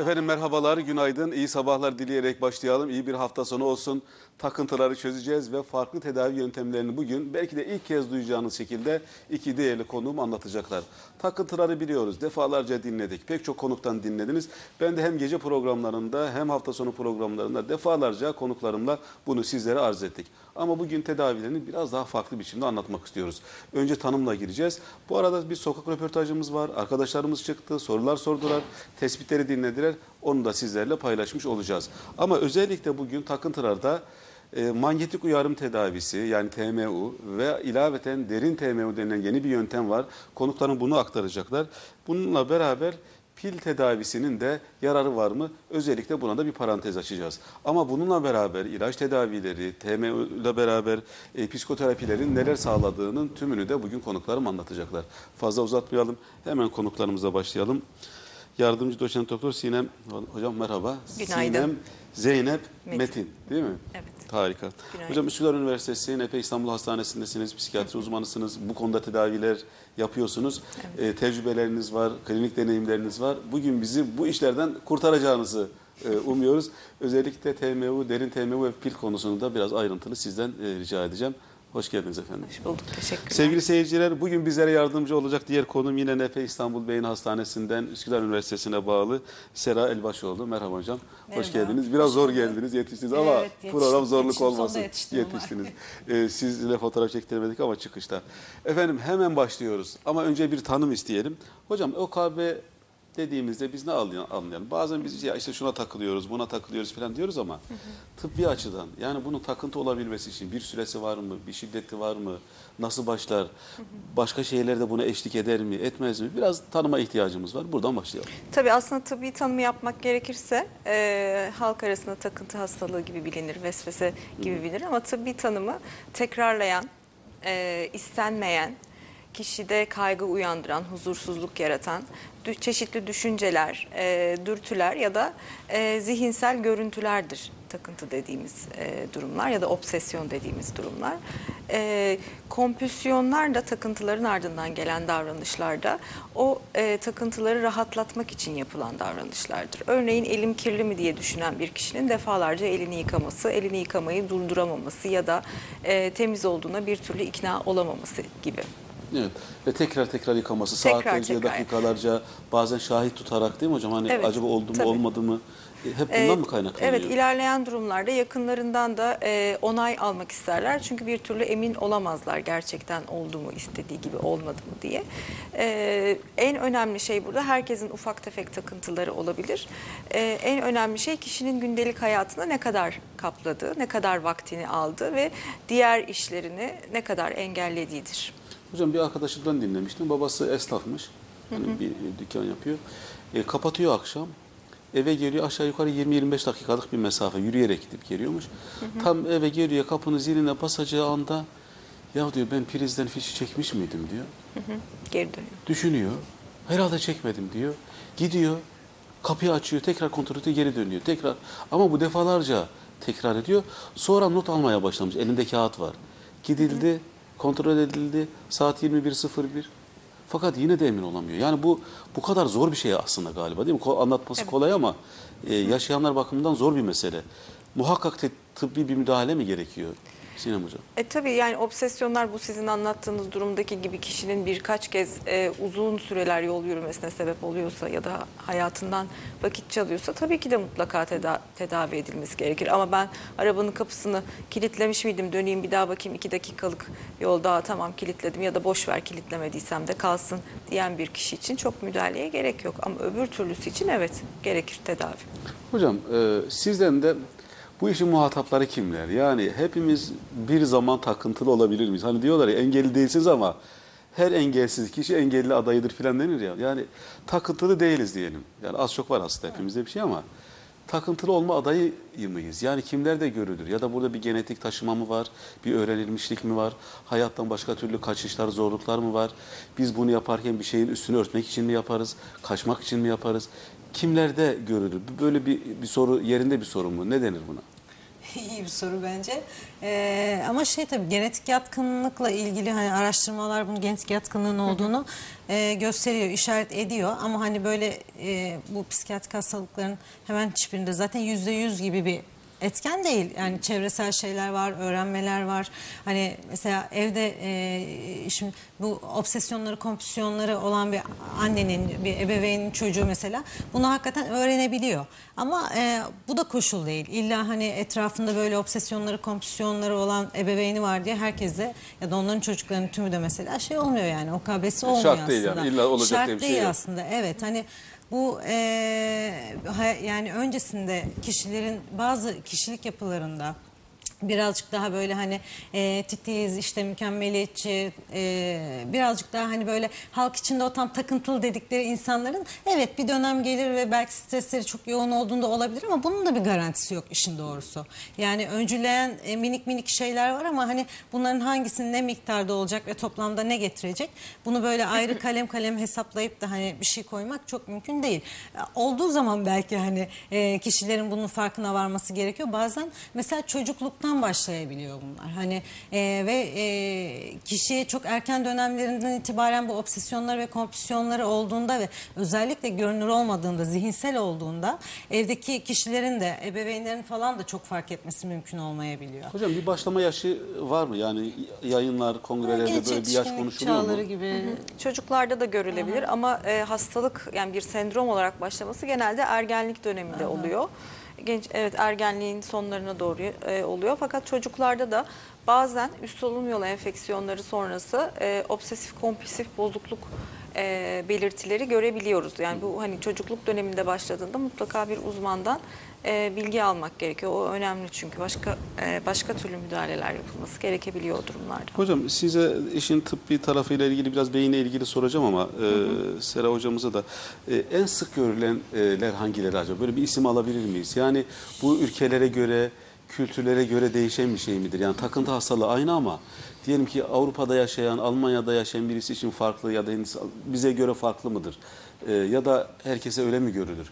Efendim merhabalar, günaydın, iyi sabahlar dileyerek başlayalım. İyi bir hafta sonu olsun. Takıntıları çözeceğiz ve farklı tedavi yöntemlerini bugün belki de ilk kez duyacağınız şekilde iki değerli konuğum anlatacaklar. Takıntıları biliyoruz, defalarca dinledik. Pek çok konuktan dinlediniz. Ben de hem gece programlarında hem hafta sonu programlarında defalarca konuklarımla bunu sizlere arz ettik. Ama bugün tedavilerini biraz daha farklı biçimde anlatmak istiyoruz. Önce tanımla gireceğiz. Bu arada bir sokak röportajımız var. Arkadaşlarımız çıktı, sorular sordular, tespitleri dinlediler. Onu da sizlerle paylaşmış olacağız. Ama özellikle bugün takıntılarda e, manyetik uyarım tedavisi yani TMU ve ilaveten derin TMU denilen yeni bir yöntem var. Konuklarım bunu aktaracaklar. Bununla beraber pil tedavisinin de yararı var mı? Özellikle buna da bir parantez açacağız. Ama bununla beraber ilaç tedavileri, TMU ile beraber e, psikoterapilerin neler sağladığının tümünü de bugün konuklarım anlatacaklar. Fazla uzatmayalım. Hemen konuklarımıza başlayalım. Yardımcı doçent doktor Sinem hocam merhaba. Günaydın. Sinem Zeynep Metin, Metin. değil mi? Evet. Harika. Günaydın. Hocam Üsküdar Üniversitesi NP İstanbul Hastanesi'ndesiniz. Psikiyatri uzmanısınız. Bu konuda tedaviler yapıyorsunuz. Ee, tecrübeleriniz var, klinik deneyimleriniz var. Bugün bizi bu işlerden kurtaracağınızı e, umuyoruz. Özellikle TMU, derin TMU ve pil konusunu da biraz ayrıntılı sizden e, rica edeceğim. Hoş geldiniz efendim. Hoş bulduk. Teşekkürler. Sevgili seyirciler, bugün bizlere yardımcı olacak diğer konum yine NP İstanbul Beyin Hastanesi'nden Üsküdar Üniversitesi'ne bağlı Sera Elbaşoğlu. Merhaba hocam. Hoş Merhaba. geldiniz. Biraz zor geldiniz, yetiştiniz ama Evet, yetiştim. program zorluk Yetiştim, olmasın. ama. Yetiştiniz. Ee, sizle fotoğraf çektiremedik ama çıkışta. Efendim hemen başlıyoruz ama önce bir tanım isteyelim. Hocam OKB dediğimizde biz ne anlay- anlayalım? Bazen biz ya işte şuna takılıyoruz, buna takılıyoruz falan diyoruz ama tıbbi açıdan yani bunun takıntı olabilmesi için bir süresi var mı, bir şiddeti var mı, nasıl başlar, başka şeyler de buna eşlik eder mi, etmez mi? Biraz tanıma ihtiyacımız var. Buradan başlayalım. Tabii aslında tıbbi tanımı yapmak gerekirse e, halk arasında takıntı hastalığı gibi bilinir, vesvese gibi bilinir ama tıbbi tanımı tekrarlayan, e, istenmeyen, kişide kaygı uyandıran, huzursuzluk yaratan çeşitli düşünceler, e, dürtüler ya da e, zihinsel görüntülerdir takıntı dediğimiz e, durumlar ya da obsesyon dediğimiz durumlar. E, kompülsiyonlar da takıntıların ardından gelen davranışlarda o e, takıntıları rahatlatmak için yapılan davranışlardır. Örneğin elim kirli mi diye düşünen bir kişinin defalarca elini yıkaması, elini yıkamayı durduramaması ya da e, temiz olduğuna bir türlü ikna olamaması gibi. Evet. Ve tekrar tekrar yıkaması, Tekrar saatlerce, tekrar. dakikalarca, bazen şahit tutarak değil mi hocam? Hani Evet, acaba oldu mu, tabii. olmadı mı? E, Hep bundan Ee, mı kaynaklanıyor? Evet, ilerleyen durumlarda yakınlarından da e, onay almak isterler. Çünkü bir türlü emin olamazlar gerçekten oldu mu, istediği gibi olmadı mı diye. Ee, en önemli şey burada herkesin ufak tefek takıntıları olabilir. Ee, en önemli şey kişinin gündelik hayatını ne kadar kapladığı, ne kadar vaktini aldı ve diğer işlerini ne kadar engellediğidir. Hocam bir arkadaşımdan dinlemiştim. Babası esnafmış. Yani bir dükkan yapıyor. E, kapatıyor akşam. Eve geliyor aşağı yukarı 20-25 dakikalık bir mesafe yürüyerek gidip geliyormuş. Tam eve geliyor kapının ziline basacağı anda ya diyor ben prizden fişi çekmiş miydim diyor. Geri dönüyor. Düşünüyor. Herhalde çekmedim diyor. Gidiyor. Kapıyı açıyor. Tekrar kontrol ediyor. Geri dönüyor. Tekrar. Ama bu defalarca tekrar ediyor. Sonra not almaya başlamış. Elinde kağıt var. Gidildi. Kontrol edildi. Saat 21.01. Fakat yine de emin olamıyor. Yani bu bu kadar zor bir şey aslında galiba değil mi? Ko- Anlatması kolay ama e, yaşayanlar bakımından zor bir mesele. Muhakkak tıbbi bir müdahale mi gerekiyor Sinem Hocam? E tabii yani obsesyonlar bu sizin anlattığınız durumdaki gibi kişinin birkaç kez e, uzun süreler yol yürümesine sebep oluyorsa ya da hayatından vakit çalıyorsa tabii ki de mutlaka teda- tedavi edilmesi gerekir. Ama ben arabanın kapısını kilitlemiş miydim döneyim bir daha bakayım iki dakikalık yol daha tamam kilitledim ya da boş ver kilitlemediysem de kalsın diyen bir kişi için çok müdahaleye gerek yok. Ama öbür türlüsü için evet gerekir tedavi. Hocam e, sizden de bu işin muhatapları kimler? Yani hepimiz bir zaman takıntılı olabilir miyiz? Hani diyorlar ya engelli değilsiniz ama her engelsiz kişi engelli adayıdır filan denir ya. Yani takıntılı değiliz diyelim. Yani az çok var aslında hepimizde bir şey ama takıntılı olma adayı mıyız? Yani kimler de görülür? Ya da burada bir genetik taşıma mı var? Bir öğrenilmişlik mi var? Hayattan başka türlü kaçışlar, zorluklar mı var? Biz bunu yaparken bir şeyin üstünü örtmek için mi yaparız? Kaçmak için mi yaparız? Kimlerde görülür? Böyle bir, bir soru yerinde bir soru mu? Ne denir buna? İyi bir soru bence. Ee, ama şey tabii genetik yatkınlıkla ilgili hani araştırmalar bunun genetik yatkınlığın olduğunu e, gösteriyor, işaret ediyor. Ama hani böyle e, bu psikiyatrik hastalıkların hemen hiçbirinde zaten yüzde yüz gibi bir etken değil. Yani çevresel şeyler var, öğrenmeler var. Hani mesela evde e, şimdi bu obsesyonları, kompulsiyonları olan bir annenin, bir ebeveynin çocuğu mesela bunu hakikaten öğrenebiliyor. Ama e, bu da koşul değil. İlla hani etrafında böyle obsesyonları, kompulsiyonları olan ebeveyni var diye herkese ya da onların çocuklarının tümü de mesela şey olmuyor yani. O KB'si olmuyor Şart aslında. değil yani, illa olacak Şart diye bir şey değil yok. aslında. Evet hani bu e, yani öncesinde kişilerin bazı kişilik yapılarında birazcık daha böyle hani e, titiz işte mükemmeliyetçi e, birazcık daha hani böyle halk içinde o tam takıntılı dedikleri insanların evet bir dönem gelir ve belki stresleri çok yoğun olduğunda olabilir ama bunun da bir garantisi yok işin doğrusu. Yani öncüleyen e, minik minik şeyler var ama hani bunların hangisinin ne miktarda olacak ve toplamda ne getirecek bunu böyle ayrı kalem kalem hesaplayıp da hani bir şey koymak çok mümkün değil. E, Olduğu zaman belki hani e, kişilerin bunun farkına varması gerekiyor. Bazen mesela çocukluktan başlayabiliyor bunlar. Hani e, ve e, kişiye çok erken dönemlerinden itibaren bu obsesyonları ve kompulsiyonları olduğunda ve özellikle görünür olmadığında, zihinsel olduğunda evdeki kişilerin de ebeveynlerin falan da çok fark etmesi mümkün olmayabiliyor. Hocam bir başlama yaşı var mı? Yani yayınlar, kongrelerde Genç böyle bir yaş yetişkinlik konuşuluyor çağları mu? gibi. Çocuklarda da görülebilir ama e, hastalık yani bir sendrom olarak başlaması genelde ergenlik döneminde oluyor. Genç evet ergenliğin sonlarına doğru e, oluyor fakat çocuklarda da bazen üst solunum yolu enfeksiyonları sonrası e, obsesif kompulsif bozukluk e, belirtileri görebiliyoruz. Yani bu hani çocukluk döneminde başladığında mutlaka bir uzmandan e, bilgi almak gerekiyor. O önemli çünkü başka e, başka türlü müdahaleler yapılması gerekebiliyor o durumlarda. Hocam size işin tıbbi tarafıyla ilgili biraz beyinle ilgili soracağım ama e, Sera hocamıza da e, en sık görülenler hangileri acaba? Böyle bir isim alabilir miyiz? Yani bu ülkelere göre, kültürlere göre değişen bir şey midir? Yani takıntı hastalığı aynı ama diyelim ki Avrupa'da yaşayan, Almanya'da yaşayan birisi için farklı ya da bize göre farklı mıdır? E, ya da herkese öyle mi görülür?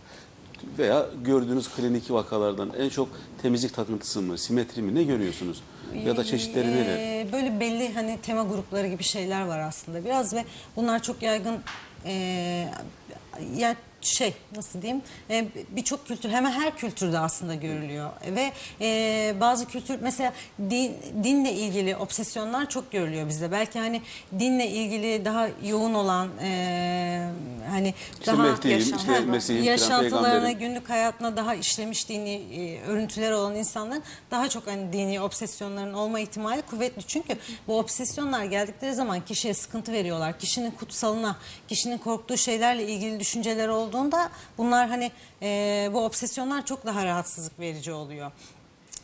Veya gördüğünüz klinik vakalardan en çok temizlik takıntısı mı, simetri mi ne görüyorsunuz? Ya da çeşitleri neler? Ee, Böyle belli hani tema grupları gibi şeyler var aslında biraz ve bunlar çok yaygın e, ya şey nasıl diyeyim e, birçok kültür hemen her kültürde aslında görülüyor ve e, bazı kültür mesela din, dinle ilgili obsesyonlar çok görülüyor bizde belki hani dinle ilgili daha yoğun olan e, hani İşte daha Mehdi'yim, işte Mesih'im yaşantılarına günlük hayatına daha işlemiş dini e, örüntüleri olan insanların daha çok hani dini obsesyonların olma ihtimali kuvvetli. Çünkü bu obsesyonlar geldikleri zaman kişiye sıkıntı veriyorlar. Kişinin kutsalına, kişinin korktuğu şeylerle ilgili düşünceler olduğunda bunlar hani e, bu obsesyonlar çok daha rahatsızlık verici oluyor.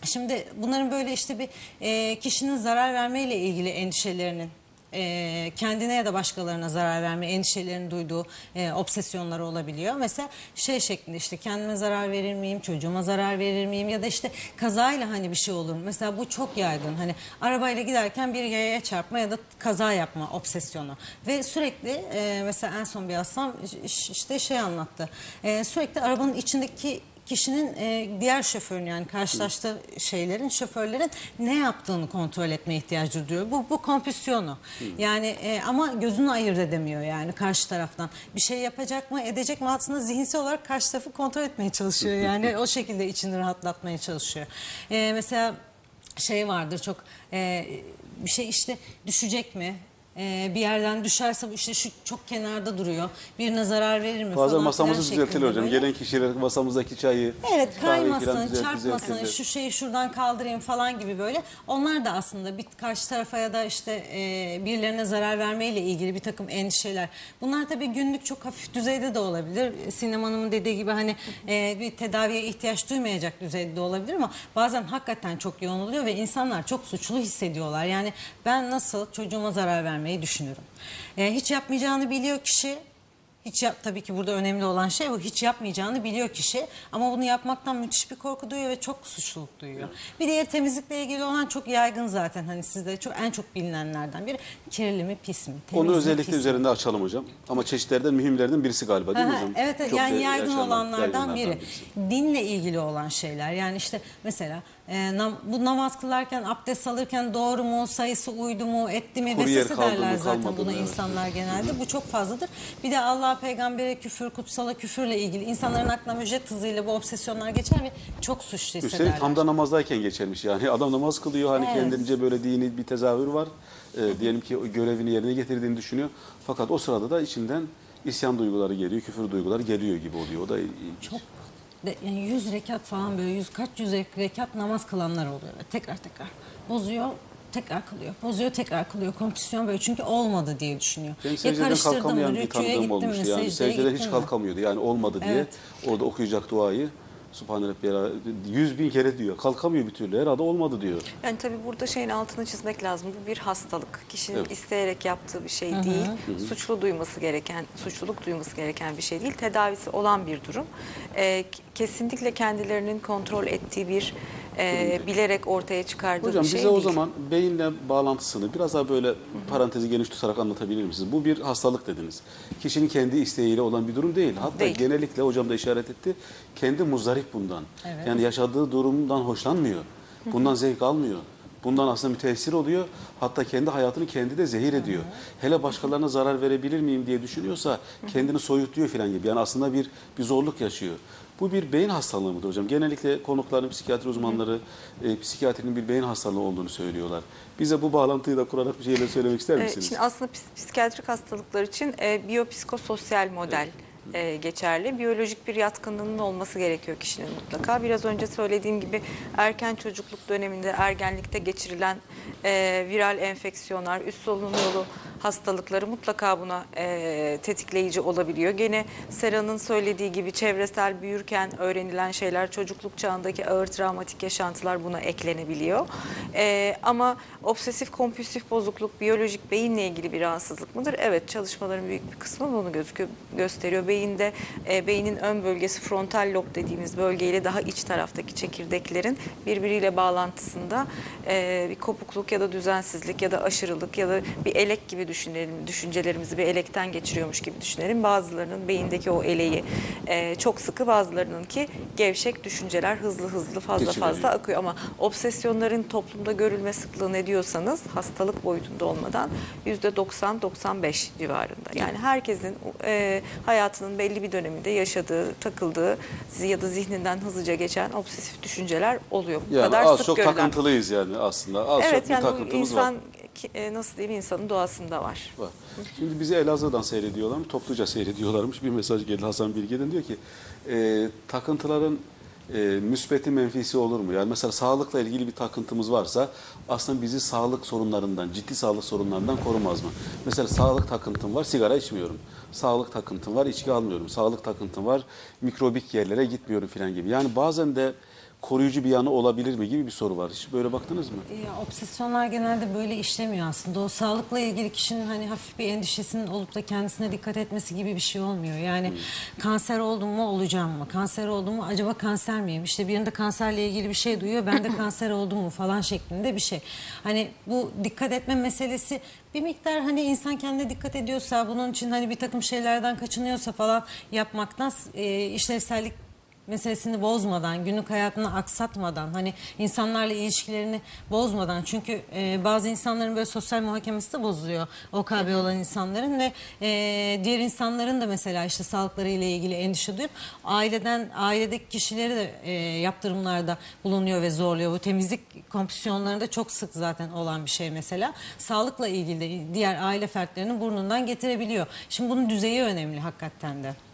Şimdi bunların böyle işte bir e, kişinin zarar vermeyle ilgili endişelerinin e, kendine ya da başkalarına zarar verme endişelerini duyduğu e, obsesyonları olabiliyor. Mesela şey şeklinde işte kendime zarar verir miyim, çocuğuma zarar verir miyim ya da işte kazayla hani bir şey olur? Mesela bu çok yaygın. Hani arabayla giderken bir yayaya çarpma ya da kaza yapma obsesyonu. Ve sürekli e, mesela en son bir hastam iş- işte şey anlattı. E, sürekli arabanın içindeki kişinin e, diğer şoförün yani karşılaştığı şeylerin şoförlerin ne yaptığını kontrol etmeye ihtiyacı duyuyor. Bu bu kompüsyonu. Yani e, ama gözünü ayırt edemiyor yani karşı taraftan. Bir şey yapacak mı, edecek mi aslında zihinsel olarak karşı tarafı kontrol etmeye çalışıyor. Yani o şekilde içini rahatlatmaya çalışıyor. E, mesela şey vardır çok e, bir şey işte düşecek mi? E, bir yerden düşerse işte şu çok kenarda duruyor. Birine zarar verir mi Bazen falan masamızı düzeltilir hocam. böyle. Gelen kişiler masamızdaki çayı, Evet kaymasın, düzelt- çarpmasın, düzeltirler. şu şeyi şuradan kaldırayım falan gibi böyle. Onlar da aslında bir karşı tarafa ya da işte e, birilerine zarar vermeyle ilgili bir takım endişeler. Bunlar tabii günlük çok hafif düzeyde de olabilir. Sinem Hanım'ın dediği gibi hani e, bir tedaviye ihtiyaç duymayacak düzeyde de olabilir ama bazen hakikaten çok yoğun oluyor ve insanlar çok suçlu hissediyorlar. Yani ben nasıl çocuğuma zarar vermeyi düşünürüm. E, hiç yapmayacağını biliyor kişi. Hiç yap tabii ki burada önemli olan şey bu. Hiç yapmayacağını biliyor kişi ama bunu yapmaktan müthiş bir korku duyuyor ve çok suçluluk duyuyor. Bir diğer temizlikle ilgili olan çok yaygın zaten hani sizde çok en çok bilinenlerden biri kirli mi pis mi? temiz Onu mi, özellikle pis mi? üzerinde açalım hocam. Ama çeşitlerden mühimlerden birisi galiba değil mi hocam? Evet Çok yani yaygın olanlardan yaygınlardan biri. birisi. Dinle ilgili olan şeyler yani işte mesela e, nam- bu namaz kılarken, abdest alırken doğru mu, sayısı uydu mu, etti mi Kuru mı, derler zaten buna? Evet. insanlar genelde. Bu çok fazladır. Bir de Allah peygambere küfür, kutsala küfürle ilgili insanların aklına müjdet hızıyla bu obsesyonlar geçer ve çok suçlu Üstelik hissederler. tam da namazdayken geçermiş yani. Adam namaz kılıyor hani Evet. kendince böyle dini bir tezahür var. Ee, diyelim ki görevini yerine getirdiğini düşünüyor. Fakat o sırada da içinden isyan duyguları geliyor, küfür duyguları geliyor gibi oluyor. O da ilginç. Çok de, yani 100 rekat falan böyle yüz kaç yüz rekat namaz kılanlar oluyor. Tekrar tekrar bozuyor tekrar kılıyor. Bozuyor tekrar kılıyor. Kompozisyon böyle çünkü olmadı diye düşünüyor. Benim Ya secdeden kalkamayan bir tanıdığım olmuştu. Yani secdede hiç mi? kalkamıyordu. Yani olmadı diye Evet. orada okuyacak duayı Subhane Rabbiyel yüz bin kere diyor. Kalkamıyor bir türlü. Herhalde olmadı diyor. Yani tabii burada şeyin altını çizmek lazım. Bu bir hastalık. Kişinin Evet. isteyerek yaptığı bir şey değil. Suçlu duyması gereken, suçluluk duyması gereken bir şey değil. Tedavisi olan bir durum. Ee, kesinlikle kendilerinin kontrol ettiği bir e, bilerek ortaya çıkardığı Hocam bir şey bize değil. o zaman beyinle bağlantısını biraz daha böyle parantezi geniş tutarak anlatabilir misiniz? Bu bir hastalık dediniz. Kişinin kendi isteğiyle olan bir durum değil. Hatta Değil. genellikle hocam da işaret etti. Kendi muzdarip bundan. Evet. Yani yaşadığı durumdan hoşlanmıyor. Bundan zevk almıyor. Bundan aslında müteessir oluyor. Hatta kendi hayatını kendi de zehir ediyor. Hele başkalarına zarar verebilir miyim diye düşünüyorsa kendini soyutluyor falan gibi. Yani aslında bir bir zorluk yaşıyor. Bu bir beyin hastalığı mıdır hocam? Genellikle konukların psikiyatri uzmanları e, psikiyatrinin bir beyin hastalığı olduğunu söylüyorlar. Bize bu bağlantıyı da kurarak bir şeyler söylemek ister Ee, misiniz? Şimdi aslında psikiyatrik hastalıklar için e, biyopsikososyal model e, geçerli. Biyolojik bir yatkınlığının olması gerekiyor kişinin mutlaka. Biraz önce söylediğim gibi erken çocukluk döneminde ergenlikte geçirilen e, viral enfeksiyonlar, üst solunum yolu hastalıkları mutlaka buna e, tetikleyici olabiliyor. Gene Sera'nın söylediği gibi çevresel büyürken öğrenilen şeyler, çocukluk çağındaki ağır travmatik yaşantılar buna eklenebiliyor. E, ama obsesif kompulsif bozukluk biyolojik beyinle ilgili bir rahatsızlık mıdır? Evet çalışmaların büyük bir kısmı bunu gözüküyor, gösteriyor. Beyinde e, beynin ön bölgesi frontal lob dediğimiz bölgeyle daha iç taraftaki çekirdeklerin birbiriyle bağlantısında e, bir kopukluk ya da düzensizlik ya da aşırılık ya da bir elek gibi düşünelim. Düşüncelerimizi bir elekten geçiriyormuş gibi düşünelim. Bazılarının beyindeki o eleği e, çok sıkı bazılarının ki gevşek düşünceler hızlı hızlı fazla Geçiveriyor. fazla akıyor ama obsesyonların toplumda görülme sıklığı ne diyorsanız hastalık boyutunda olmadan %90-95 civarında. Yani herkesin e, hayatının belli bir döneminde yaşadığı, takıldığı ya da zihninden hızlıca geçen obsesif düşünceler oluyor. Bu yani kadar az sık çok görülen. takıntılıyız yani aslında. Az çok Evet bir yani bu takıntımız insan var. e, nasıl diyeyim insanın doğasında var. var. Şimdi bizi Elazığ'dan seyrediyorlar mı? Topluca seyrediyorlarmış. Bir mesaj geldi Hasan Bilge'den diyor ki e, takıntıların e, müsbeti menfisi olur mu? Yani mesela sağlıkla ilgili bir takıntımız varsa aslında bizi sağlık sorunlarından, ciddi sağlık sorunlarından korumaz mı? Mesela sağlık takıntım var, sigara içmiyorum. Sağlık takıntım var, içki almıyorum. Sağlık takıntım var, mikrobik yerlere gitmiyorum falan gibi. Yani bazen de koruyucu bir yanı olabilir mi gibi bir soru var. Hiç böyle baktınız mı? Ya, obsesyonlar genelde böyle işlemiyor aslında. O sağlıkla ilgili kişinin hani hafif bir endişesinin olup da kendisine dikkat etmesi gibi bir şey olmuyor. Yani kanser oldum mu olacağım mı? Kanser oldum mu acaba kanser miyim? İşte birinde kanserle ilgili bir şey duyuyor. Ben de kanser oldum mu falan şeklinde bir şey. Hani bu dikkat etme meselesi bir miktar hani insan kendine dikkat ediyorsa bunun için hani bir takım şeylerden kaçınıyorsa falan yapmaktan e, işlevsellik meselesini bozmadan, günlük hayatını aksatmadan, hani insanlarla ilişkilerini bozmadan. Çünkü e, bazı insanların böyle sosyal muhakemesi de bozuluyor. OKB olan insanların ve e, diğer insanların da mesela işte sağlıkları ile ilgili endişe duyup aileden, ailedeki kişileri de e, yaptırımlarda bulunuyor ve zorluyor. Bu temizlik kompüsyonlarında çok sık zaten olan bir şey mesela. Sağlıkla ilgili de diğer aile fertlerinin burnundan getirebiliyor. Şimdi bunun düzeyi önemli hakikaten de.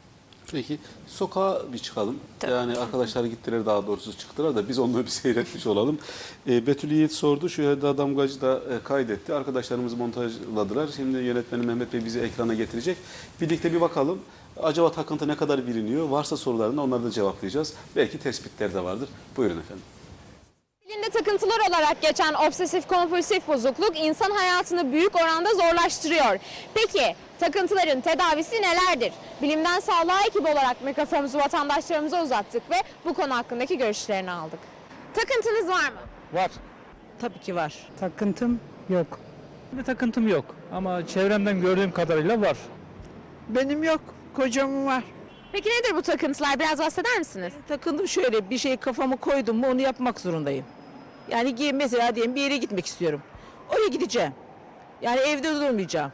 Peki sokağa bir çıkalım. Yani arkadaşlar gittiler daha doğrusu çıktılar da biz onları bir seyretmiş olalım. E, Betül Yiğit sordu. Şu Hedda Damgacı da e, kaydetti. Arkadaşlarımız montajladılar. Şimdi yönetmenim Mehmet Bey bizi ekrana getirecek. Birlikte bir bakalım. Acaba takıntı ne kadar biliniyor? Varsa sorularını onları da cevaplayacağız. Belki tespitler de vardır. Buyurun efendim. Dilinde takıntılar olarak geçen obsesif kompulsif bozukluk insan hayatını büyük oranda zorlaştırıyor. Peki takıntıların tedavisi nelerdir? Bilimden sağlığa ekibi olarak mikrofonumuzu vatandaşlarımıza uzattık ve bu konu hakkındaki görüşlerini aldık. Takıntınız var mı? Var. Tabii ki var. Takıntım yok. Bir takıntım yok ama çevremden gördüğüm kadarıyla var. Benim yok. Kocamın var. Peki nedir bu takıntılar? Biraz bahseder misiniz? Takındım şöyle bir şey kafamı koydum mu onu yapmak zorundayım. Yani gi- mesela diyelim bir yere gitmek istiyorum. Oraya gideceğim. Yani evde durmayacağım.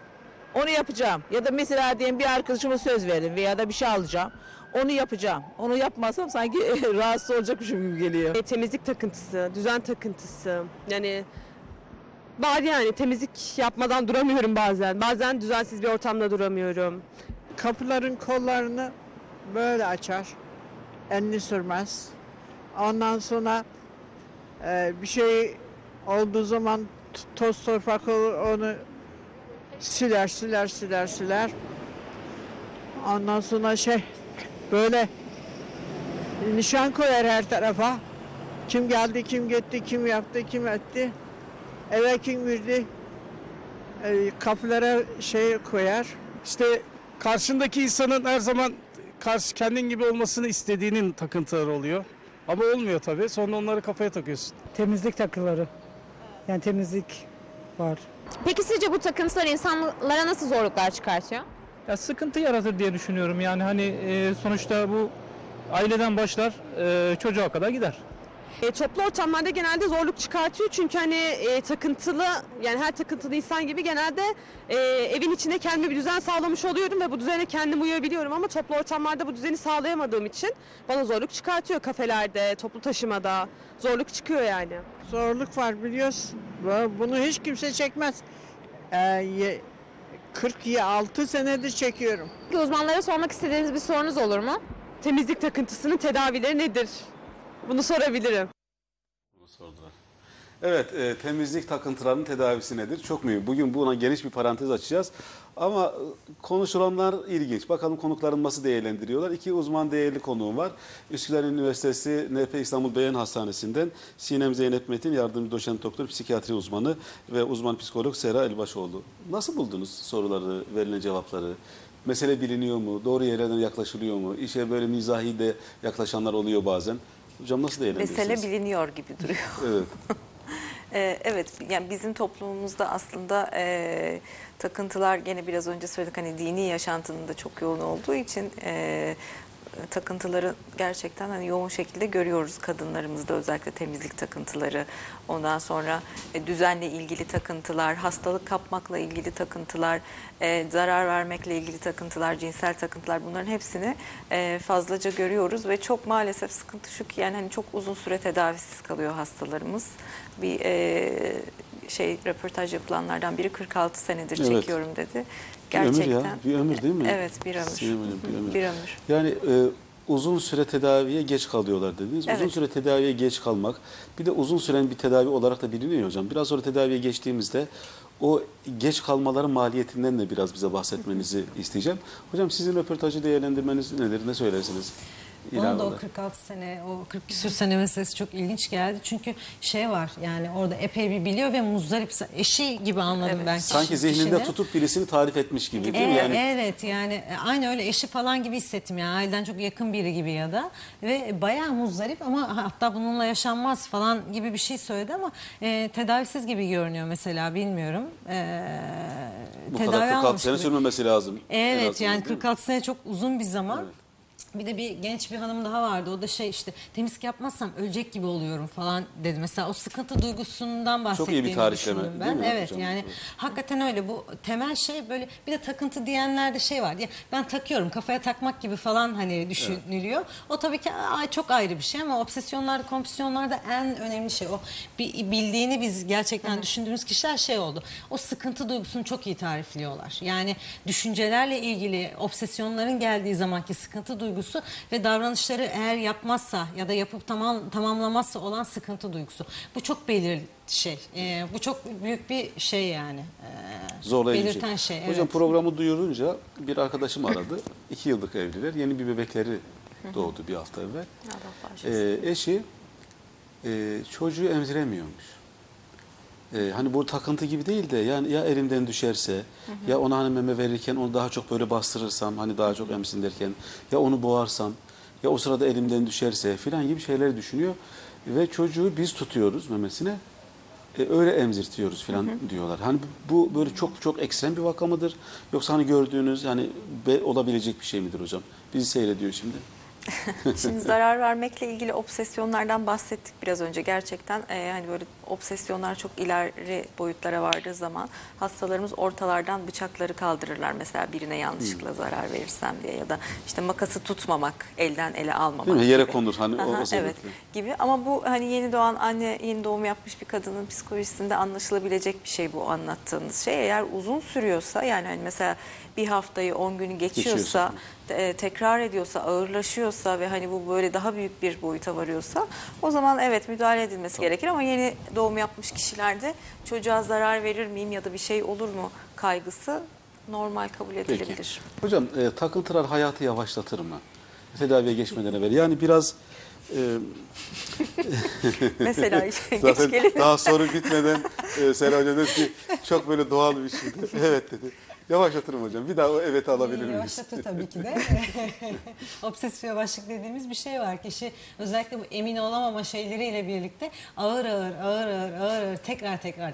Onu yapacağım. Ya da mesela diyelim bir arkadaşıma söz verdim veya da bir şey alacağım. Onu yapacağım. Onu yapmazsam sanki rahatsız olacakmışım gibi geliyor. E, temizlik takıntısı, düzen takıntısı. Yani var yani temizlik yapmadan duramıyorum bazen. Bazen düzensiz bir ortamda duramıyorum. Kapıların kollarını böyle açar. Elini sürmez. Ondan sonra e, bir şey olduğu zaman toz torpak olur onu siler siler siler siler. Ondan sonra şey böyle nişan koyar her tarafa. Kim geldi, kim gitti, kim yaptı, kim etti. Eve kim girdi. E, kapılara şey koyar. İşte karşındaki insanın her zaman karşı kendin gibi olmasını istediğinin takıntıları oluyor. Ama olmuyor tabii. Sonra onları kafaya takıyorsun. temizlik takıları. Yani temizlik var. Peki sizce bu takıntılar insanlara nasıl zorluklar çıkartıyor? Ya sıkıntı yaratır diye düşünüyorum. Yani hani e, sonuçta bu aileden başlar e, çocuğa kadar gider. E, toplu ortamlarda genelde zorluk çıkartıyor çünkü hani e, takıntılı yani her takıntılı insan gibi genelde e, evin içinde kendime bir düzen sağlamış oluyorum ve bu düzene kendim uyabiliyorum ama toplu ortamlarda bu düzeni sağlayamadığım için bana zorluk çıkartıyor kafelerde, toplu taşımada zorluk çıkıyor yani. zorluk var biliyorsun. Bu- Bunu hiç kimse çekmez. Ee, ye- 46 senedir çekiyorum. Uzmanlara sormak istediğiniz bir sorunuz olur mu? Temizlik takıntısının tedavileri nedir? Bunu sorabilirim. Bunu sordular. Evet, e, temizlik takıntılarının tedavisi nedir? Çok mühim. Bugün buna geniş bir parantez açacağız. Ama e, konuşulanlar ilginç. Bakalım konuklarım nasıl değerlendiriyorlar. İki uzman değerli konuğum var. Üsküdar Üniversitesi NP İstanbul Beyin Hastanesi'nden Sinem Zeynep Metin, yardımcı doçent doktor, psikiyatri uzmanı ve uzman psikolog Sera Elbaşoğlu. Nasıl buldunuz soruları, verilen cevapları? Mesele biliniyor mu? Doğru yerlerden yaklaşılıyor mu? İşe böyle mizahi de yaklaşanlar oluyor bazen. Hocam nasıl değerlendiriyorsunuz? Mesele biliniyor gibi duruyor. Evet. Ee, Evet, yani bizim toplumumuzda aslında e, takıntılar gene biraz önce söyledik hani dini yaşantının da çok yoğun olduğu için e, takıntıları gerçekten hani yoğun şekilde görüyoruz kadınlarımızda özellikle temizlik takıntıları, ondan sonra e, düzenle ilgili takıntılar, hastalık kapmakla ilgili takıntılar, e, zarar vermekle ilgili takıntılar, cinsel takıntılar bunların hepsini e, fazlaca görüyoruz ve çok maalesef sıkıntı şu ki yani hani çok uzun süre tedavisiz kalıyor hastalarımız. Bir e, şey röportaj yapılanlardan biri 46 senedir Evet. çekiyorum dedi. Bir ömür Gerçekten. ya, bir ömür değil mi? Evet, bir ömür. Sinem Hanım, bir ömür. Bir ömür. Yani e, uzun süre tedaviye geç kalıyorlar dediniz. Uzun Evet. süre tedaviye geç kalmak bir de uzun süren bir tedavi olarak da biliniyor hocam. Biraz sonra tedaviye geçtiğimizde o geç kalmaların maliyetinden de biraz bize bahsetmenizi isteyeceğim. Hocam sizin röportajı değerlendirmeniz nedir? Ne söylersiniz? Bana da o olarak. 46 sene, o 40 küsür sene meselesi çok ilginç geldi. Çünkü şey var yani orada epey bir biliyor ve muzdarip eşi gibi anladım Evet. ben. Sanki kişi- zihninde kişinin. tutup birisini tarif etmiş gibi değil mi? Evet, Yani evet yani e, aynı öyle eşi falan gibi hissettim yani aileden çok yakın biri gibi ya da ve bayağı muzdarip ama hatta bununla yaşanmaz falan gibi bir şey söyledi ama e, tedavisiz gibi görünüyor mesela bilmiyorum. E, bu kadar 46 almamış sene sürmemesi lazım. Evet yani değil mi? 46 sene çok uzun bir zaman. Bir de bir genç bir hanım daha vardı. O da şey işte temizlik yapmazsam ölecek gibi oluyorum falan dedi. Mesela o sıkıntı duygusundan bahsettiğini tarifleme, düşündüm değil ben. mi Evet hocam? yani Evet. hakikaten öyle. Bu temel şey böyle bir de takıntı diyenlerde şey var. Ya ben takıyorum kafaya takmak gibi falan hani düşünülüyor. O tabii ki ay, çok ayrı bir şey ama obsesyonlarda, kompulsiyonlarda en önemli şey o. Bir, bildiğini biz gerçekten düşündüğümüz kişiler şey oldu. O sıkıntı duygusunu çok iyi tarifliyorlar. Yani düşüncelerle ilgili obsesyonların geldiği zamanki sıkıntı duygusu ve davranışları eğer yapmazsa ya da yapıp tamam tamamlamazsa olan sıkıntı duygusu. Bu çok belirli şey. Ee, bu çok büyük bir şey yani. Ee, Zorlayıcı. Belirten şey. Hocam evet. programı duyurunca bir arkadaşım aradı. İki yıllık evliler. Yeni bir bebekleri doğdu bir hafta evvel. Ee, eşi e, çocuğu emziremiyormuş. Ee, hani bu takıntı gibi değil de yani ya elimden düşerse ya ona hani meme verirken onu daha çok böyle bastırırsam hani daha çok emsin derken ya onu boğarsam ya o sırada elimden düşerse filan gibi şeyler düşünüyor ve çocuğu biz tutuyoruz memesine e, öyle emzirtiyoruz filan diyorlar. Hani bu böyle çok çok ekstrem bir vaka mıdır yoksa hani gördüğünüz yani be- olabilecek bir şey midir hocam? Bizi seyrediyor şimdi. Şimdi zarar vermekle ilgili obsesyonlardan bahsettik biraz önce. Gerçekten e, hani böyle obsesyonlar çok ileri boyutlara vardığı zaman hastalarımız ortalardan bıçakları kaldırırlar. Mesela birine yanlışlıkla Hmm. zarar verirsem diye ya da işte makası tutmamak, elden ele almamak. Değil mi? Yere gibi. konur hani Aha, evet gibi ama bu hani yeni doğan anne yeni doğum yapmış bir kadının psikolojisinde anlaşılabilecek bir şey bu anlattığınız şey. Eğer uzun sürüyorsa yani hani mesela bir haftayı 10 günü geçiyorsa Geçiyorsa. e, tekrar ediyorsa ağırlaşıyorsa ve hani bu böyle daha büyük bir boyuta varıyorsa o zaman evet müdahale edilmesi gerekir ama yeni doğum yapmış kişilerde çocuğa zarar verir miyim ya da bir şey olur mu kaygısı normal kabul Peki. edilebilir. Hocam e, takıntılar hayatı yavaşlatır mı? Tedaviye geçmeden evvel. Yani biraz e, Mesela işte zaten daha soru bitmeden e, Sera Hoca dedi ki çok böyle doğal bir şeydi. Evet dedi. Yavaşlatırım hocam. Bir daha o evet alabilir miyiz? Yavaşlatır tabii ki de. Obsesif yavaşlık dediğimiz bir şey var. Kişi özellikle bu emin olamama şeyleriyle birlikte ağır ağır ağır ağır ağır ağır tekrar tekrar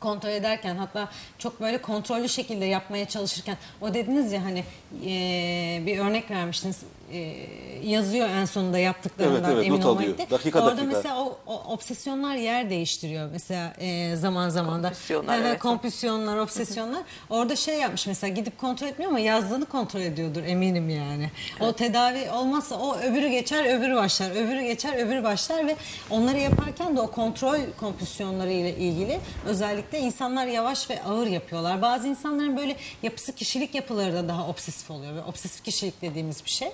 kontrol ederken hatta çok böyle kontrollü şekilde yapmaya çalışırken o dediniz ya hani eee, bir örnek vermiştiniz eee, yazıyor en sonunda yaptıklarından Evet, evet, emin not olmak alıyor. diye. Dakika Orada dakika. mesela o, o obsesyonlar yer değiştiriyor mesela eee, zaman zaman da. Hı, evet. kompulsiyonlar, obsesyonlar. Orada şey yapmış mesela gidip kontrol etmiyor ama yazdığını kontrol ediyordur eminim yani. O tedavi olmazsa o öbürü geçer, öbürü başlar, öbürü geçer, öbürü başlar ve onları yaparken de o kontrol kompulsiyonları ile ilgili özellikle insanlar yavaş ve ağır yapıyorlar. Bazı insanların böyle yapısı kişilik yapıları da daha obsesif oluyor ve obsesif kişilik dediğimiz bir şey.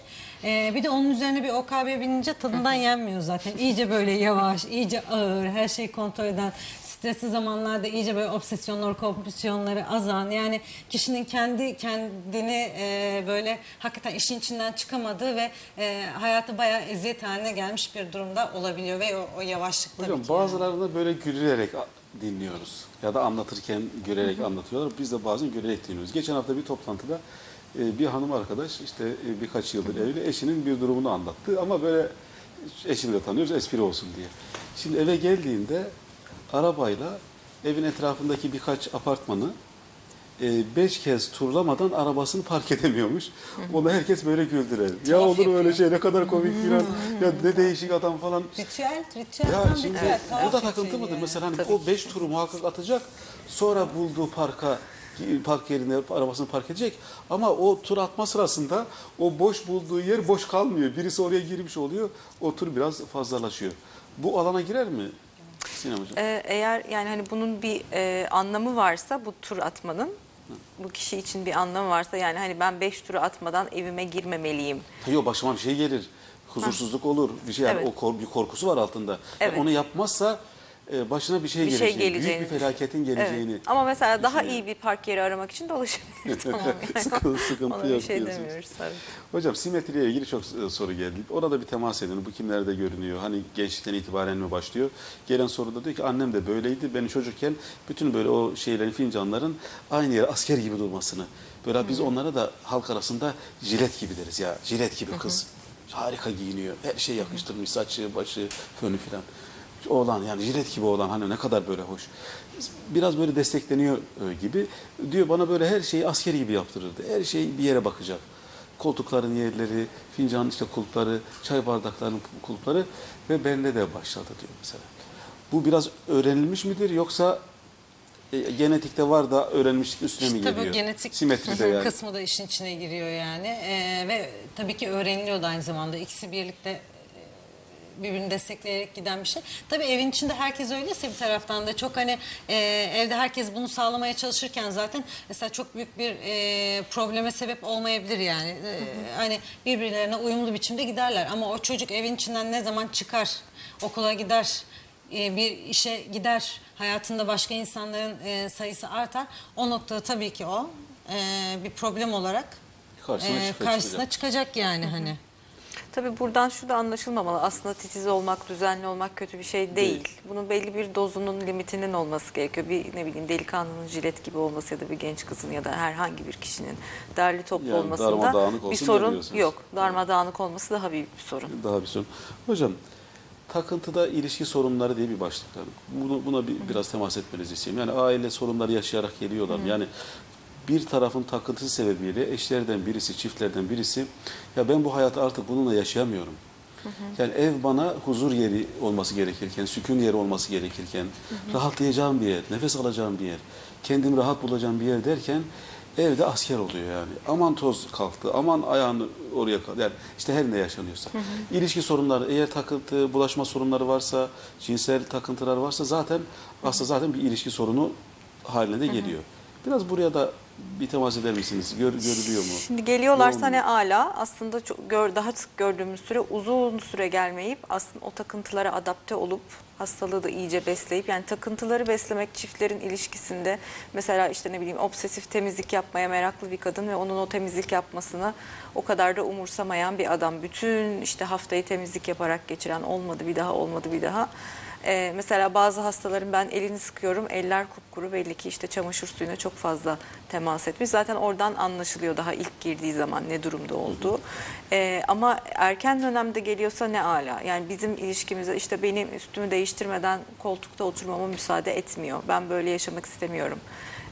Ee, bir de onun üzerine bir OKB binince tadından yenmiyor zaten. İyice böyle yavaş, iyice ağır, her şeyi kontrol eden, stresli zamanlarda iyice böyle obsesyonlar, kompulsiyonları azan yani kişinin kendi kendini e, böyle hakikaten işin içinden çıkamadığı ve e, hayatı bayağı eziyet haline gelmiş bir durumda olabiliyor ve o, o yavaşlık tabii Hocam ki. bazılarını böyle gülerek a- dinliyoruz. Ya da anlatırken gülerek anlatıyorlar. Biz de bazen gülerek dinliyoruz. Geçen hafta bir toplantıda bir hanım arkadaş işte e, birkaç yıldır evli eşinin bir durumunu anlattı. Ama böyle eşini de tanıyoruz espri olsun diye. Şimdi eve geldiğinde arabayla evin etrafındaki birkaç apartmanı e, beş kez turlamadan arabasını park edemiyormuş. Ona herkes böyle güldüler. Ya olur mu öyle şey ne kadar komik filan. Ya ne değişik adam falan. Ritüel, ritüel Ya şimdi ritüel. bu da takıntı mıdır? yani. Mesela hani o 5 turu muhakkak atacak. Sonra bulduğu parka park yerine arabasını park edecek. Ama o tur atma sırasında o boş bulduğu yer boş kalmıyor. Birisi oraya girmiş oluyor. O tur biraz fazlalaşıyor. Bu alana girer mi Sinem Hocam? Ee, eğer yani hani bunun bir e, anlamı varsa bu tur atmanın bu kişi için bir anlamı varsa yani hani ben 5 turu atmadan evime girmemeliyim. Yok başıma bir şey gelir. Huzursuzluk olur. Bir şey yani Evet. o kor- bir korkusu var altında. Evet. Yani onu yapmazsa e, başına bir şey Bir şey geleceğini, geleceğini. büyük bir felaketin geleceğini. Evet. Ama mesela daha iyi bir park yeri aramak için dolaşabilir tamam yani. Sıkıntı- sıkıntı Ona bir yok şey diyorsunuz. demiyoruz tabii. Hocam simetriyle ilgili çok e, soru geldi. Orada bir temas edin. Bu kimlerde görünüyor? Hani gençlikten itibaren mi başlıyor? Gelen soruda diyor ki annem de böyleydi. Ben çocukken bütün böyle o şeylerin, fincanların aynı yere asker gibi durmasını. Böyle biz onlara da halk arasında jilet gibi deriz ya. Jilet gibi kız. Harika giyiniyor. Her şey yakıştırmış. Saçı, başı, fönü filan. Oğlan yani jilet gibi olan hani ne kadar böyle hoş. Biraz böyle destekleniyor e, gibi. Diyor bana böyle her şeyi asker gibi yaptırırdı. Her şey bir yere bakacak koltukların yerleri, fincanın işte kulpları, çay bardaklarının kulpları ve bende de başladı diyor mesela. Bu biraz öğrenilmiş midir yoksa e, genetikte var da öğrenmişlik üstüne mi İşte geliyor? bu genetik Simetride yani. kısmı da işin içine giriyor yani. Ee, ve tabii ki öğreniliyor da aynı zamanda. İkisi birlikte birbirini destekleyerek giden bir şey. Tabii evin içinde herkes öyleyse bir taraftan da çok hani e, evde herkes bunu sağlamaya çalışırken zaten mesela çok büyük bir e, probleme sebep olmayabilir yani. E, hani birbirlerine uyumlu biçimde giderler ama o çocuk evin içinden ne zaman çıkar, okula gider, e, bir işe gider, hayatında başka insanların e, sayısı artar. O noktada tabii ki o e, bir problem olarak Karşısına e, çıkacak. karşısına çıkacak yani hani. Tabii buradan şu da anlaşılmamalı. Aslında titiz olmak, düzenli olmak kötü bir şey değil. Değil. Bunun belli bir dozunun, limitinin olması gerekiyor. Bir ne bileyim delikanlının jilet gibi olması ya da bir genç kızın ya da herhangi bir kişinin derli toplu Yani olmasında bir sorun yok. Darmadağınık olması daha büyük bir sorun. Daha bir sorun. Hocam takıntıda ilişki sorunları diye bir başlık var. Bunu, buna bir, biraz temas etmenizi istiyorum. Yani aile sorunları yaşayarak geliyorlar. Yani bir tarafın takıntısı sebebiyle eşlerden birisi, çiftlerden birisi ya ben bu hayatı artık bununla yaşayamıyorum. Yani ev bana huzur yeri olması gerekirken, sükun yeri olması gerekirken, rahatlayacağım bir yer, nefes alacağım bir yer, kendimi rahat bulacağım bir yer derken evde asker oluyor yani. Aman toz kalktı, aman ayağını oraya kalktı. Yani işte her ne yaşanıyorsa. İlişki sorunları, eğer takıntı, bulaşma sorunları varsa, cinsel takıntılar varsa zaten aslında zaten bir ilişki sorunu haline de geliyor. Biraz buraya da bir temas eder misiniz? Gör, görülüyor mu? Şimdi geliyorlarsa ne ala aslında çok gör, daha sık gördüğümüz süre uzun süre gelmeyip aslında o takıntılara adapte olup hastalığı da iyice besleyip yani takıntıları beslemek çiftlerin ilişkisinde mesela işte ne bileyim obsesif temizlik yapmaya meraklı bir kadın ve onun o temizlik yapmasını o kadar da umursamayan bir adam bütün işte haftayı temizlik yaparak geçiren olmadı bir daha olmadı bir daha Ee, mesela bazı hastaların ben elini sıkıyorum, eller kupkuru belli ki işte çamaşır suyuna çok fazla temas etmiş. Zaten oradan anlaşılıyor daha ilk girdiği zaman ne durumda olduğu. Ee, ama erken dönemde geliyorsa ne ala. Yani bizim ilişkimize işte benim üstümü değiştirmeden koltukta oturmama müsaade etmiyor. Ben böyle yaşamak istemiyorum.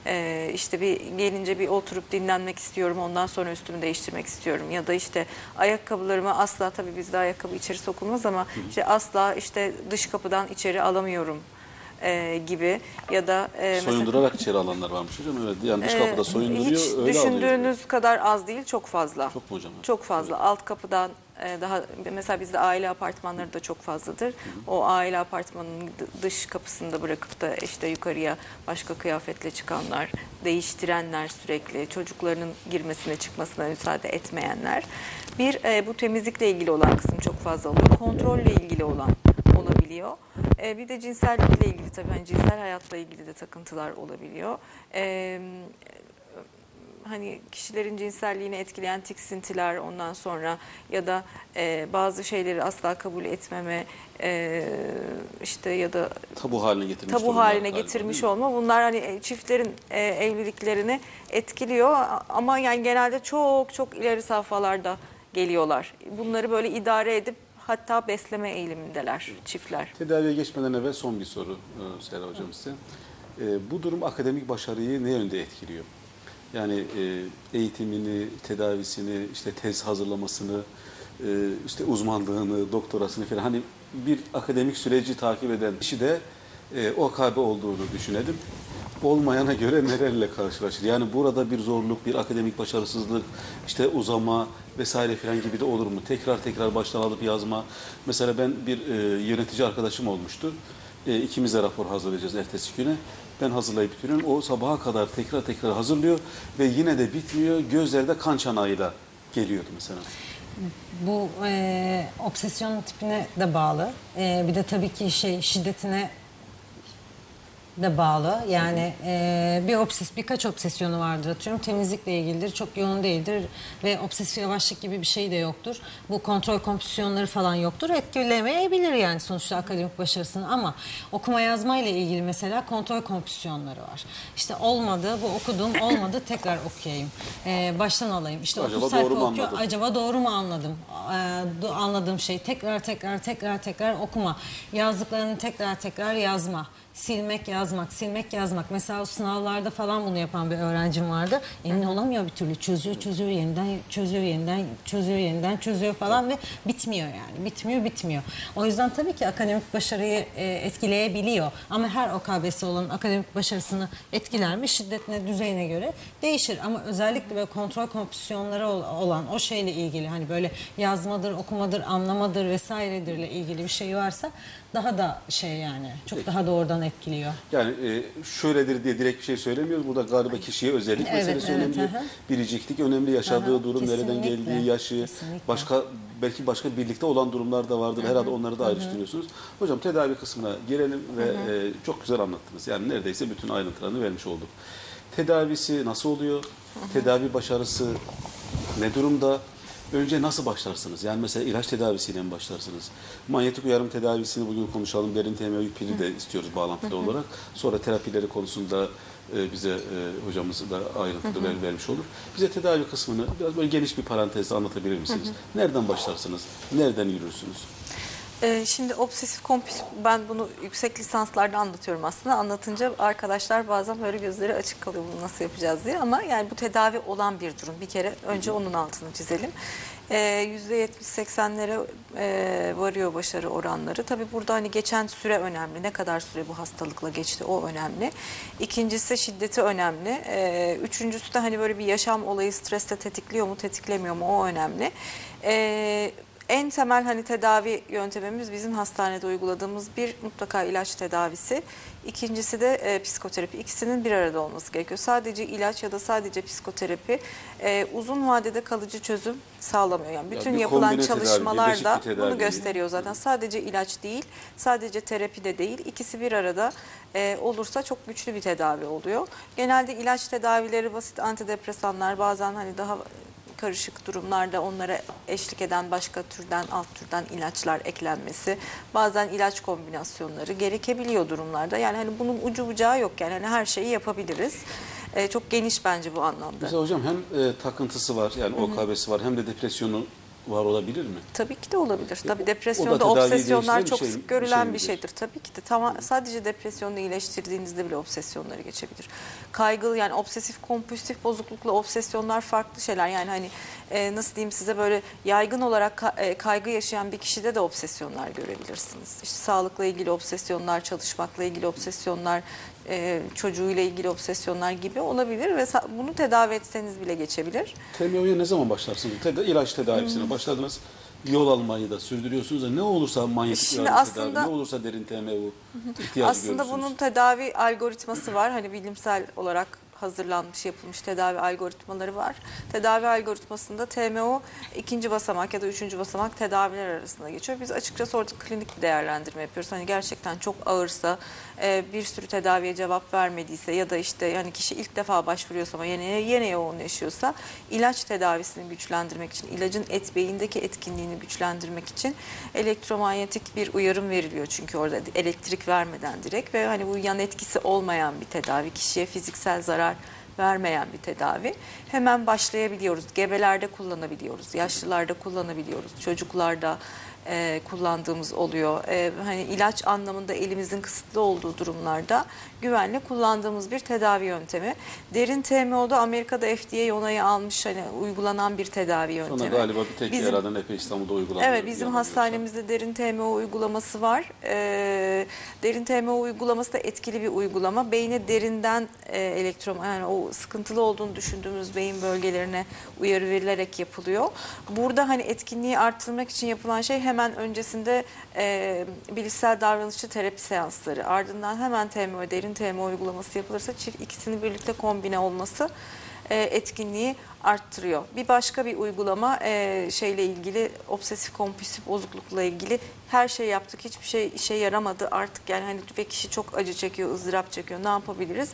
Ee, işte bir gelince bir oturup dinlenmek istiyorum ondan sonra üstümü değiştirmek istiyorum ya da işte ayakkabılarımı asla tabii bizde ayakkabı içeri sokulmaz ama işte asla işte dış kapıdan içeri alamıyorum e, gibi ya da e, mesela- Soyundurarak içeri alanlar varmış hocam. Evet. Yani dış kapıda ee, soyunduruyor, Hiç öyle alıyor. düşündüğünüz kadar az değil, çok fazla. Çok mu hocam? Çok fazla. Alt kapıdan e, daha mesela bizde aile apartmanları da çok fazladır. O aile apartmanının dış kapısında bırakıp da işte yukarıya başka kıyafetle çıkanlar, değiştirenler sürekli, çocuklarının girmesine çıkmasına müsaade etmeyenler. Bir e, bu temizlikle ilgili olan kısım çok fazla oluyor. Kontrolle ilgili olan olabiliyor. E, bir de cinsellikle ilgili tabii hani cinsel hayatla ilgili de takıntılar olabiliyor. Hani kişilerin cinselliğini etkileyen tiksintiler ondan sonra ya da e, bazı şeyleri asla kabul etmeme e, işte ya da Tabu haline getirmiş tabu haline galiba, getirmiş olma bunlar hani e, çiftlerin e, evliliklerini etkiliyor ama yani genelde çok çok ileri safhalarda geliyorlar. Bunları böyle idare edip hatta besleme eğilimindeler çiftler. Tedaviye geçmeden evvel son bir soru e, Serra Hocam size. E, bu durum akademik başarıyı ne yönde etkiliyor? Yani e, eğitimini, tedavisini, işte tez hazırlamasını, e, işte uzmanlığını, doktorasını falan hani bir akademik süreci takip eden kişi de e, OKB olduğunu düşünelim. Olmayana göre nelerle karşılaşır? Yani burada bir zorluk, bir akademik başarısızlık, işte uzama vesaire falan gibi de olur mu? Tekrar tekrar baştan alıp yazma. Mesela ben bir e, yönetici arkadaşım olmuştu. E, ikimiz de rapor hazırlayacağız ertesi güne. Ben hazırlayıp bitiriyorum. O sabaha kadar tekrar tekrar hazırlıyor ve yine de bitmiyor. Gözlerde kan çanağıyla geliyordu mesela. Bu e, obsesyon tipine de bağlı. E, bir de tabii ki şey şiddetine de bağlı. Yani e, bir obses birkaç obsesyonu vardır atıyorum. Temizlikle ilgilidir, çok yoğun değildir ve obsesif yavaşlık gibi bir şey de yoktur. Bu kontrol kompüsiyonları falan yoktur. Etkilemeyebilir yani sonuçta akademik başarısını ama okuma yazma ile ilgili mesela kontrol kompüsiyonları var. İşte olmadı, bu okudum, olmadı tekrar okuyayım. E, baştan alayım. İşte Acaba 30 sayfa doğru mu okuyor, acaba doğru mu anladım? Do- anladığım şey tekrar tekrar tekrar tekrar okuma. Yazdıklarını tekrar tekrar yazma. Silmek yazmak, silmek yazmak. Mesela sınavlarda falan bunu yapan bir öğrencim vardı. Emin olamıyor bir türlü. Çözüyor, çözüyor, yeniden çözüyor, yeniden çözüyor, yeniden çözüyor falan ve bitmiyor yani. Bitmiyor, bitmiyor. O yüzden tabii ki akademik başarıyı e, etkileyebiliyor. Ama her OKB'si olan akademik başarısını etkiler mi? Şiddetine, düzeyine göre değişir. Ama özellikle böyle kontrol kompüsiyonları ol- olan o şeyle ilgili hani böyle yazmadır, okumadır, anlamadır vesairedirle ilgili bir şey varsa daha da şey yani çok daha doğrudan etkiliyor. Yani e, şöyledir diye direkt bir şey söylemiyoruz. Burada galiba kişiye özellik Evet, meselesi evet, önemli. aha. Biriciklik önemli, yaşadığı Aha, durum, nereden kesinlikle, geldiği, yaşı, kesinlikle. başka belki başka birlikte olan durumlar da vardır. Herhalde onları da ayrıştırıyorsunuz. Hocam tedavi kısmına girelim ve e, çok güzel anlattınız. Yani neredeyse bütün ayrıntılarını vermiş olduk. Tedavisi nasıl oluyor? Tedavi başarısı ne durumda? Önce nasıl başlarsınız? Yani mesela ilaç tedavisiyle mi başlarsınız? Manyetik uyarım tedavisini bugün konuşalım. Derin TMO pili de istiyoruz bağlantılı olarak. Sonra terapileri konusunda e, bize e, hocamız da ayrıntılı ver- vermiş olur. Bize tedavi kısmını biraz böyle geniş bir parantezle anlatabilir misiniz? Nereden başlarsınız? Nereden yürürsünüz? Ee, şimdi obsesif kompulsif ben bunu yüksek lisanslarda anlatıyorum aslında. Anlatınca arkadaşlar bazen böyle gözleri açık kalıyor bunu nasıl yapacağız diye. Ama yani bu tedavi olan bir durum. Bir kere önce onun altını çizelim. Ee, %70-80'lere e, varıyor başarı oranları. Tabii burada hani geçen süre önemli. Ne kadar süre bu hastalıkla geçti o önemli. İkincisi şiddeti önemli. Ee, üçüncüsü de hani böyle bir yaşam olayı stresle tetikliyor mu tetiklemiyor mu o önemli. Ee, en temel hani tedavi yöntemimiz bizim hastanede uyguladığımız bir mutlaka ilaç tedavisi. İkincisi de e, psikoterapi. İkisinin bir arada olması gerekiyor. Sadece ilaç ya da sadece psikoterapi e, uzun vadede kalıcı çözüm sağlamıyor. Yani bütün bir yapılan çalışmalar da bunu gösteriyor zaten. Sadece ilaç değil, sadece terapi de değil. İkisi bir arada e, olursa çok güçlü bir tedavi oluyor. Genelde ilaç tedavileri basit antidepresanlar bazen hani daha karışık durumlarda onlara eşlik eden başka türden alt türden ilaçlar eklenmesi bazen ilaç kombinasyonları gerekebiliyor durumlarda. Yani hani bunun ucu bucağı yok yani hani her şeyi yapabiliriz. E, çok geniş bence bu anlamda. Mesela hocam hem e, takıntısı var yani OKB'si var hem de depresyonu var olabilir mi? Tabii ki de olabilir. Tabii o depresyonda obsesyonlar bir çok şey- sık bir görülen şey bir, midir? şeydir. Tabii ki de tamam sadece depresyonu iyileştirdiğinizde bile obsesyonları geçebilir. Kaygılı yani obsesif kompulsif bozuklukla obsesyonlar farklı şeyler. Yani hani e, nasıl diyeyim size böyle yaygın olarak ka- e, kaygı yaşayan bir kişide de obsesyonlar görebilirsiniz. İşte sağlıkla ilgili obsesyonlar, çalışmakla ilgili obsesyonlar, e, çocuğuyla ilgili obsesyonlar gibi olabilir ve bunu tedavi etseniz bile geçebilir. TMO'ya ne zaman başlarsınız? Teda ilaç tedavisine başladınız. Yol almayı da sürdürüyorsunuz da ne olursa manyetik Şimdi aslında- tedavi, ne olursa derin TMO ihtiyacı Aslında bunun tedavi algoritması var. Hani bilimsel olarak hazırlanmış, yapılmış tedavi algoritmaları var. Tedavi algoritmasında TMO ikinci basamak ya da üçüncü basamak tedaviler arasında geçiyor. Biz açıkçası orada klinik bir değerlendirme yapıyoruz. Hani gerçekten çok ağırsa, e, bir sürü tedaviye cevap vermediyse ya da işte yani kişi ilk defa başvuruyorsa ama yine, yine yoğunlaşıyorsa ilaç tedavisini güçlendirmek için, ilacın et beyindeki etkinliğini güçlendirmek için elektromanyetik bir uyarım veriliyor. Çünkü orada elektrik vermeden direkt ve hani bu yan etkisi olmayan bir tedavi, kişiye fiziksel zarar vermeyen bir tedavi. Hemen başlayabiliyoruz. Gebelerde kullanabiliyoruz, yaşlılarda kullanabiliyoruz, çocuklarda e, kullandığımız oluyor. E, hani ilaç anlamında elimizin kısıtlı olduğu durumlarda güvenli kullandığımız bir tedavi yöntemi. Derin TMO'da Amerika'da FDA onayı almış hani uygulanan bir tedavi Sonra yöntemi. galiba bir tek Bizim- yerden epey İstanbul'da uygulanıyor. Evet bizim hastanemizde derin TMO uygulaması var. Ee, derin TMO uygulaması da etkili bir uygulama. Beyne derinden e, elektron yani o sıkıntılı olduğunu düşündüğümüz beyin bölgelerine uyarı verilerek yapılıyor. Burada hani etkinliği arttırmak için yapılan şey hemen öncesinde e, bilişsel davranışçı terapi seansları. Ardından hemen TMO, derin TMO uygulaması yapılırsa çift ikisini birlikte kombine olması e, etkinliği arttırıyor. Bir başka bir uygulama e, şeyle ilgili obsesif kompulsif bozuklukla ilgili her şey yaptık hiçbir şey işe yaramadı artık yani hani ve kişi çok acı çekiyor ızdırap çekiyor ne yapabiliriz?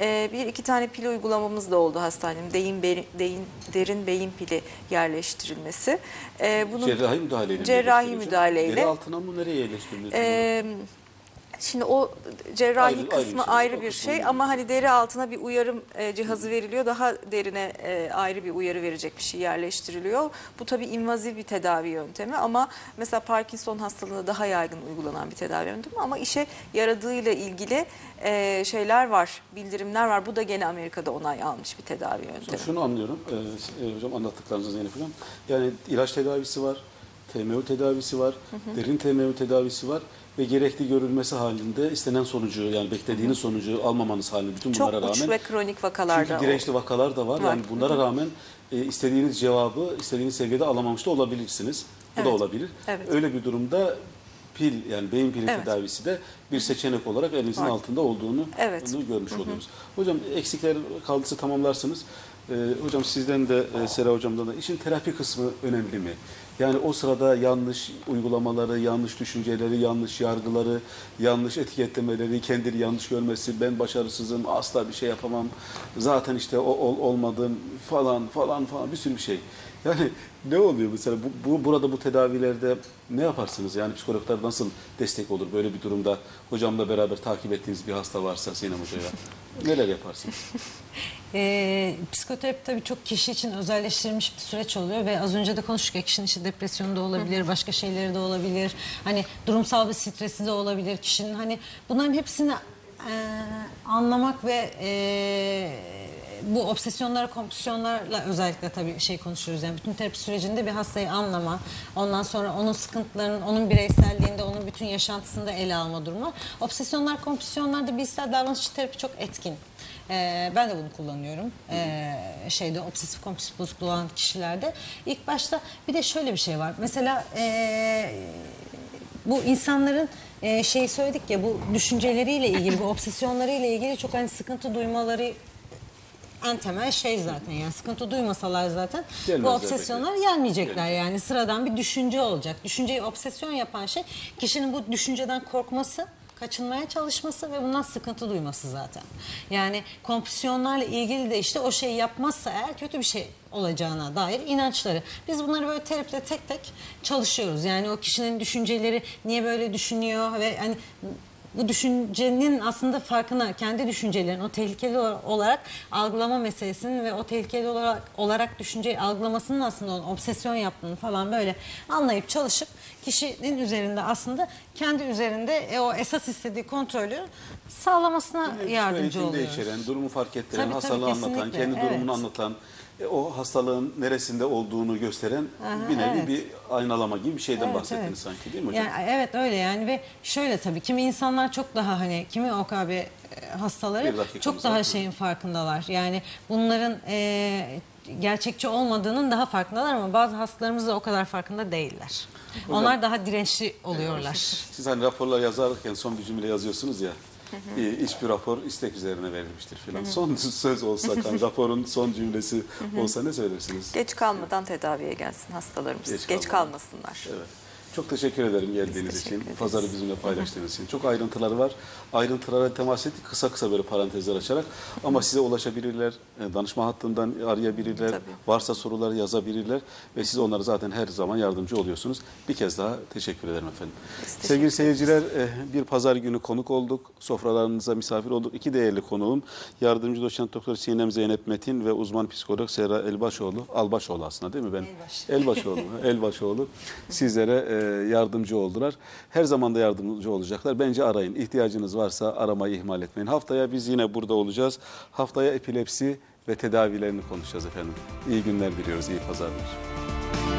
E, bir iki tane pil uygulamamız da oldu hastanem derin, beyin, derin, derin beyin pili yerleştirilmesi. E, bunun Cerrahi müdahaleyle cerrahi müdahaleyle. Deri altına mı nereye yerleştiriliyor? Ee, Şimdi o cerrahi Ayrı- ayrı kısmı şey. ayrı O bir şey ayrı. ama hani deri altına bir uyarım e, cihazı veriliyor. Daha derine e, ayrı bir uyarı verecek bir şey yerleştiriliyor. Bu tabii invaziv bir tedavi yöntemi ama mesela Parkinson hastalığında daha yaygın uygulanan bir tedavi yöntemi ama işe yaradığıyla ilgili e, şeyler var, bildirimler var. Bu da gene Amerika'da onay almış bir tedavi yöntemi. Şunu anlıyorum e, hocam anlattıklarınızı Zeynep hocam. Yani ilaç tedavisi var, TMO tedavisi var, derin TMO tedavisi var ve gerekli görülmesi halinde istenen sonucu yani beklediğiniz sonucu almamanız halinde bütün Çok bunlara uç rağmen ve kronik vakalarda. çünkü dirençli vakalar da var. Var. Yani bunlara rağmen e, istediğiniz cevabı istediğiniz seviyede alamamış da olabilirsiniz. Bu da Evet. olabilir. Evet. Öyle bir durumda pil yani beyin pili Evet. tedavisi de bir seçenek olarak elinizin Var. altında olduğunu Evet. görmüş oluyoruz. Hocam eksikler kaldıysa tamamlarsınız. Ee, hocam sizden de e, Sera hocamdan da işin terapi kısmı önemli mi? Yani o sırada yanlış uygulamaları, yanlış düşünceleri, yanlış yargıları, yanlış etiketlemeleri, kendini yanlış görmesi, ben başarısızım, asla bir şey yapamam, zaten işte o ol, olmadım falan falan falan bir sürü bir şey. Yani ne oluyor mesela bu, bu burada bu tedavilerde ne yaparsınız? Yani psikologlar nasıl destek olur böyle bir durumda? Hocamla beraber takip ettiğiniz bir hasta varsa Sinem Hoca'ya neler yaparsınız? e, psikoterapi tabii çok kişi için özelleştirilmiş bir süreç oluyor ve az önce de konuştuk ya kişinin işte depresyonu da olabilir, başka şeyleri de olabilir. Hani durumsal bir stresi de olabilir kişinin. Hani bunların hepsini e, anlamak ve e, bu obsesyonlara, kompulsiyonlarla özellikle tabii şey konuşuyoruz. Yani bütün terapi sürecinde bir hastayı anlama, ondan sonra onun sıkıntılarının, onun bireyselliğinde, onun bütün yaşantısında ele alma durumu. Obsesyonlar, kompulsiyonlarda bilişsel davranışçı terapi çok etkin. Ee, ben de bunu kullanıyorum. Ee, şeyde obsesif kompulsif bozukluğu olan kişilerde. İlk başta bir de şöyle bir şey var. Mesela ee, bu insanların e, şey söyledik ya bu düşünceleriyle ilgili, bu obsesyonlarıyla ilgili çok hani sıkıntı duymaları en temel şey zaten yani sıkıntı duymasalar zaten Gelmezler bu obsesyonlar gelmeyecekler yani sıradan bir düşünce olacak. Düşünceyi obsesyon yapan şey kişinin bu düşünceden korkması kaçınmaya çalışması ve bundan sıkıntı duyması zaten. Yani kompulsiyonlarla ilgili de işte o şeyi yapmazsa eğer kötü bir şey olacağına dair inançları. Biz bunları böyle terapide tek tek çalışıyoruz. Yani o kişinin düşünceleri niye böyle düşünüyor ve hani bu düşüncenin aslında farkına, kendi düşüncelerin o tehlikeli olarak algılama meselesinin ve o tehlikeli olarak, olarak düşünceyi algılamasının aslında onun obsesyon yaptığını falan böyle anlayıp çalışıp kişinin üzerinde aslında kendi üzerinde e, o esas istediği kontrolü sağlamasına yardımcı içeren, durumu fark ettiren, Tabii, tabii, hastalığı anlatan, kesinlikle, kendi durumunu evet. anlatan, e, o hastalığın neresinde olduğunu gösteren bir nevi evet. bir aynalama gibi bir şeyden Evet, bahsettiniz evet. sanki değil mi hocam? Yani, evet öyle yani ve şöyle tabii kimi insanlar çok daha hani kimi OKB e, hastaları çok daha var. şeyin farkındalar. Yani bunların e, gerçekçi olmadığının daha farkındalar ama bazı hastalarımız da o kadar farkında değiller. Onlar daha dirençli oluyorlar. Siz hani raporlar yazarken son bir cümle yazıyorsunuz ya. E, Hiçbir rapor istek üzerine verilmiştir filan. Son söz olsa, hani raporun son cümlesi olsa ne söylersiniz? Geç kalmadan tedaviye gelsin hastalarımız. Geç Geç, kalmasınlar. Evet. Çok teşekkür ederim geldiğiniz teşekkür için. ederiz. Pazarı bizimle paylaştığınız için. Çok ayrıntıları var. Ayrıntılara temas ettik kısa kısa böyle parantezler açarak. Ama size ulaşabilirler. e, Danışma hattından arayabilirler. Tabii. Varsa sorular yazabilirler. Ve siz onlara zaten her zaman yardımcı oluyorsunuz. Bir kez daha teşekkür ederim efendim. teşekkür Sevgili seyirciler e, bir pazar günü konuk olduk. Sofralarınıza misafir olduk. İki değerli konuğum. Yardımcı doçent doktor Sinem Zeynep Metin ve uzman psikolog Serra Elbaşoğlu. Albaşoğlu aslında değil mi ben? Elbaş. Elbaşoğlu. Elbaşoğlu. Sizlere e, yardımcı oldular. Her zaman da yardımcı olacaklar. Bence arayın. İhtiyacınız varsa aramayı ihmal etmeyin. Haftaya biz yine burada olacağız. Haftaya epilepsi ve tedavilerini konuşacağız efendim. İyi günler diliyoruz. iyi pazarlar.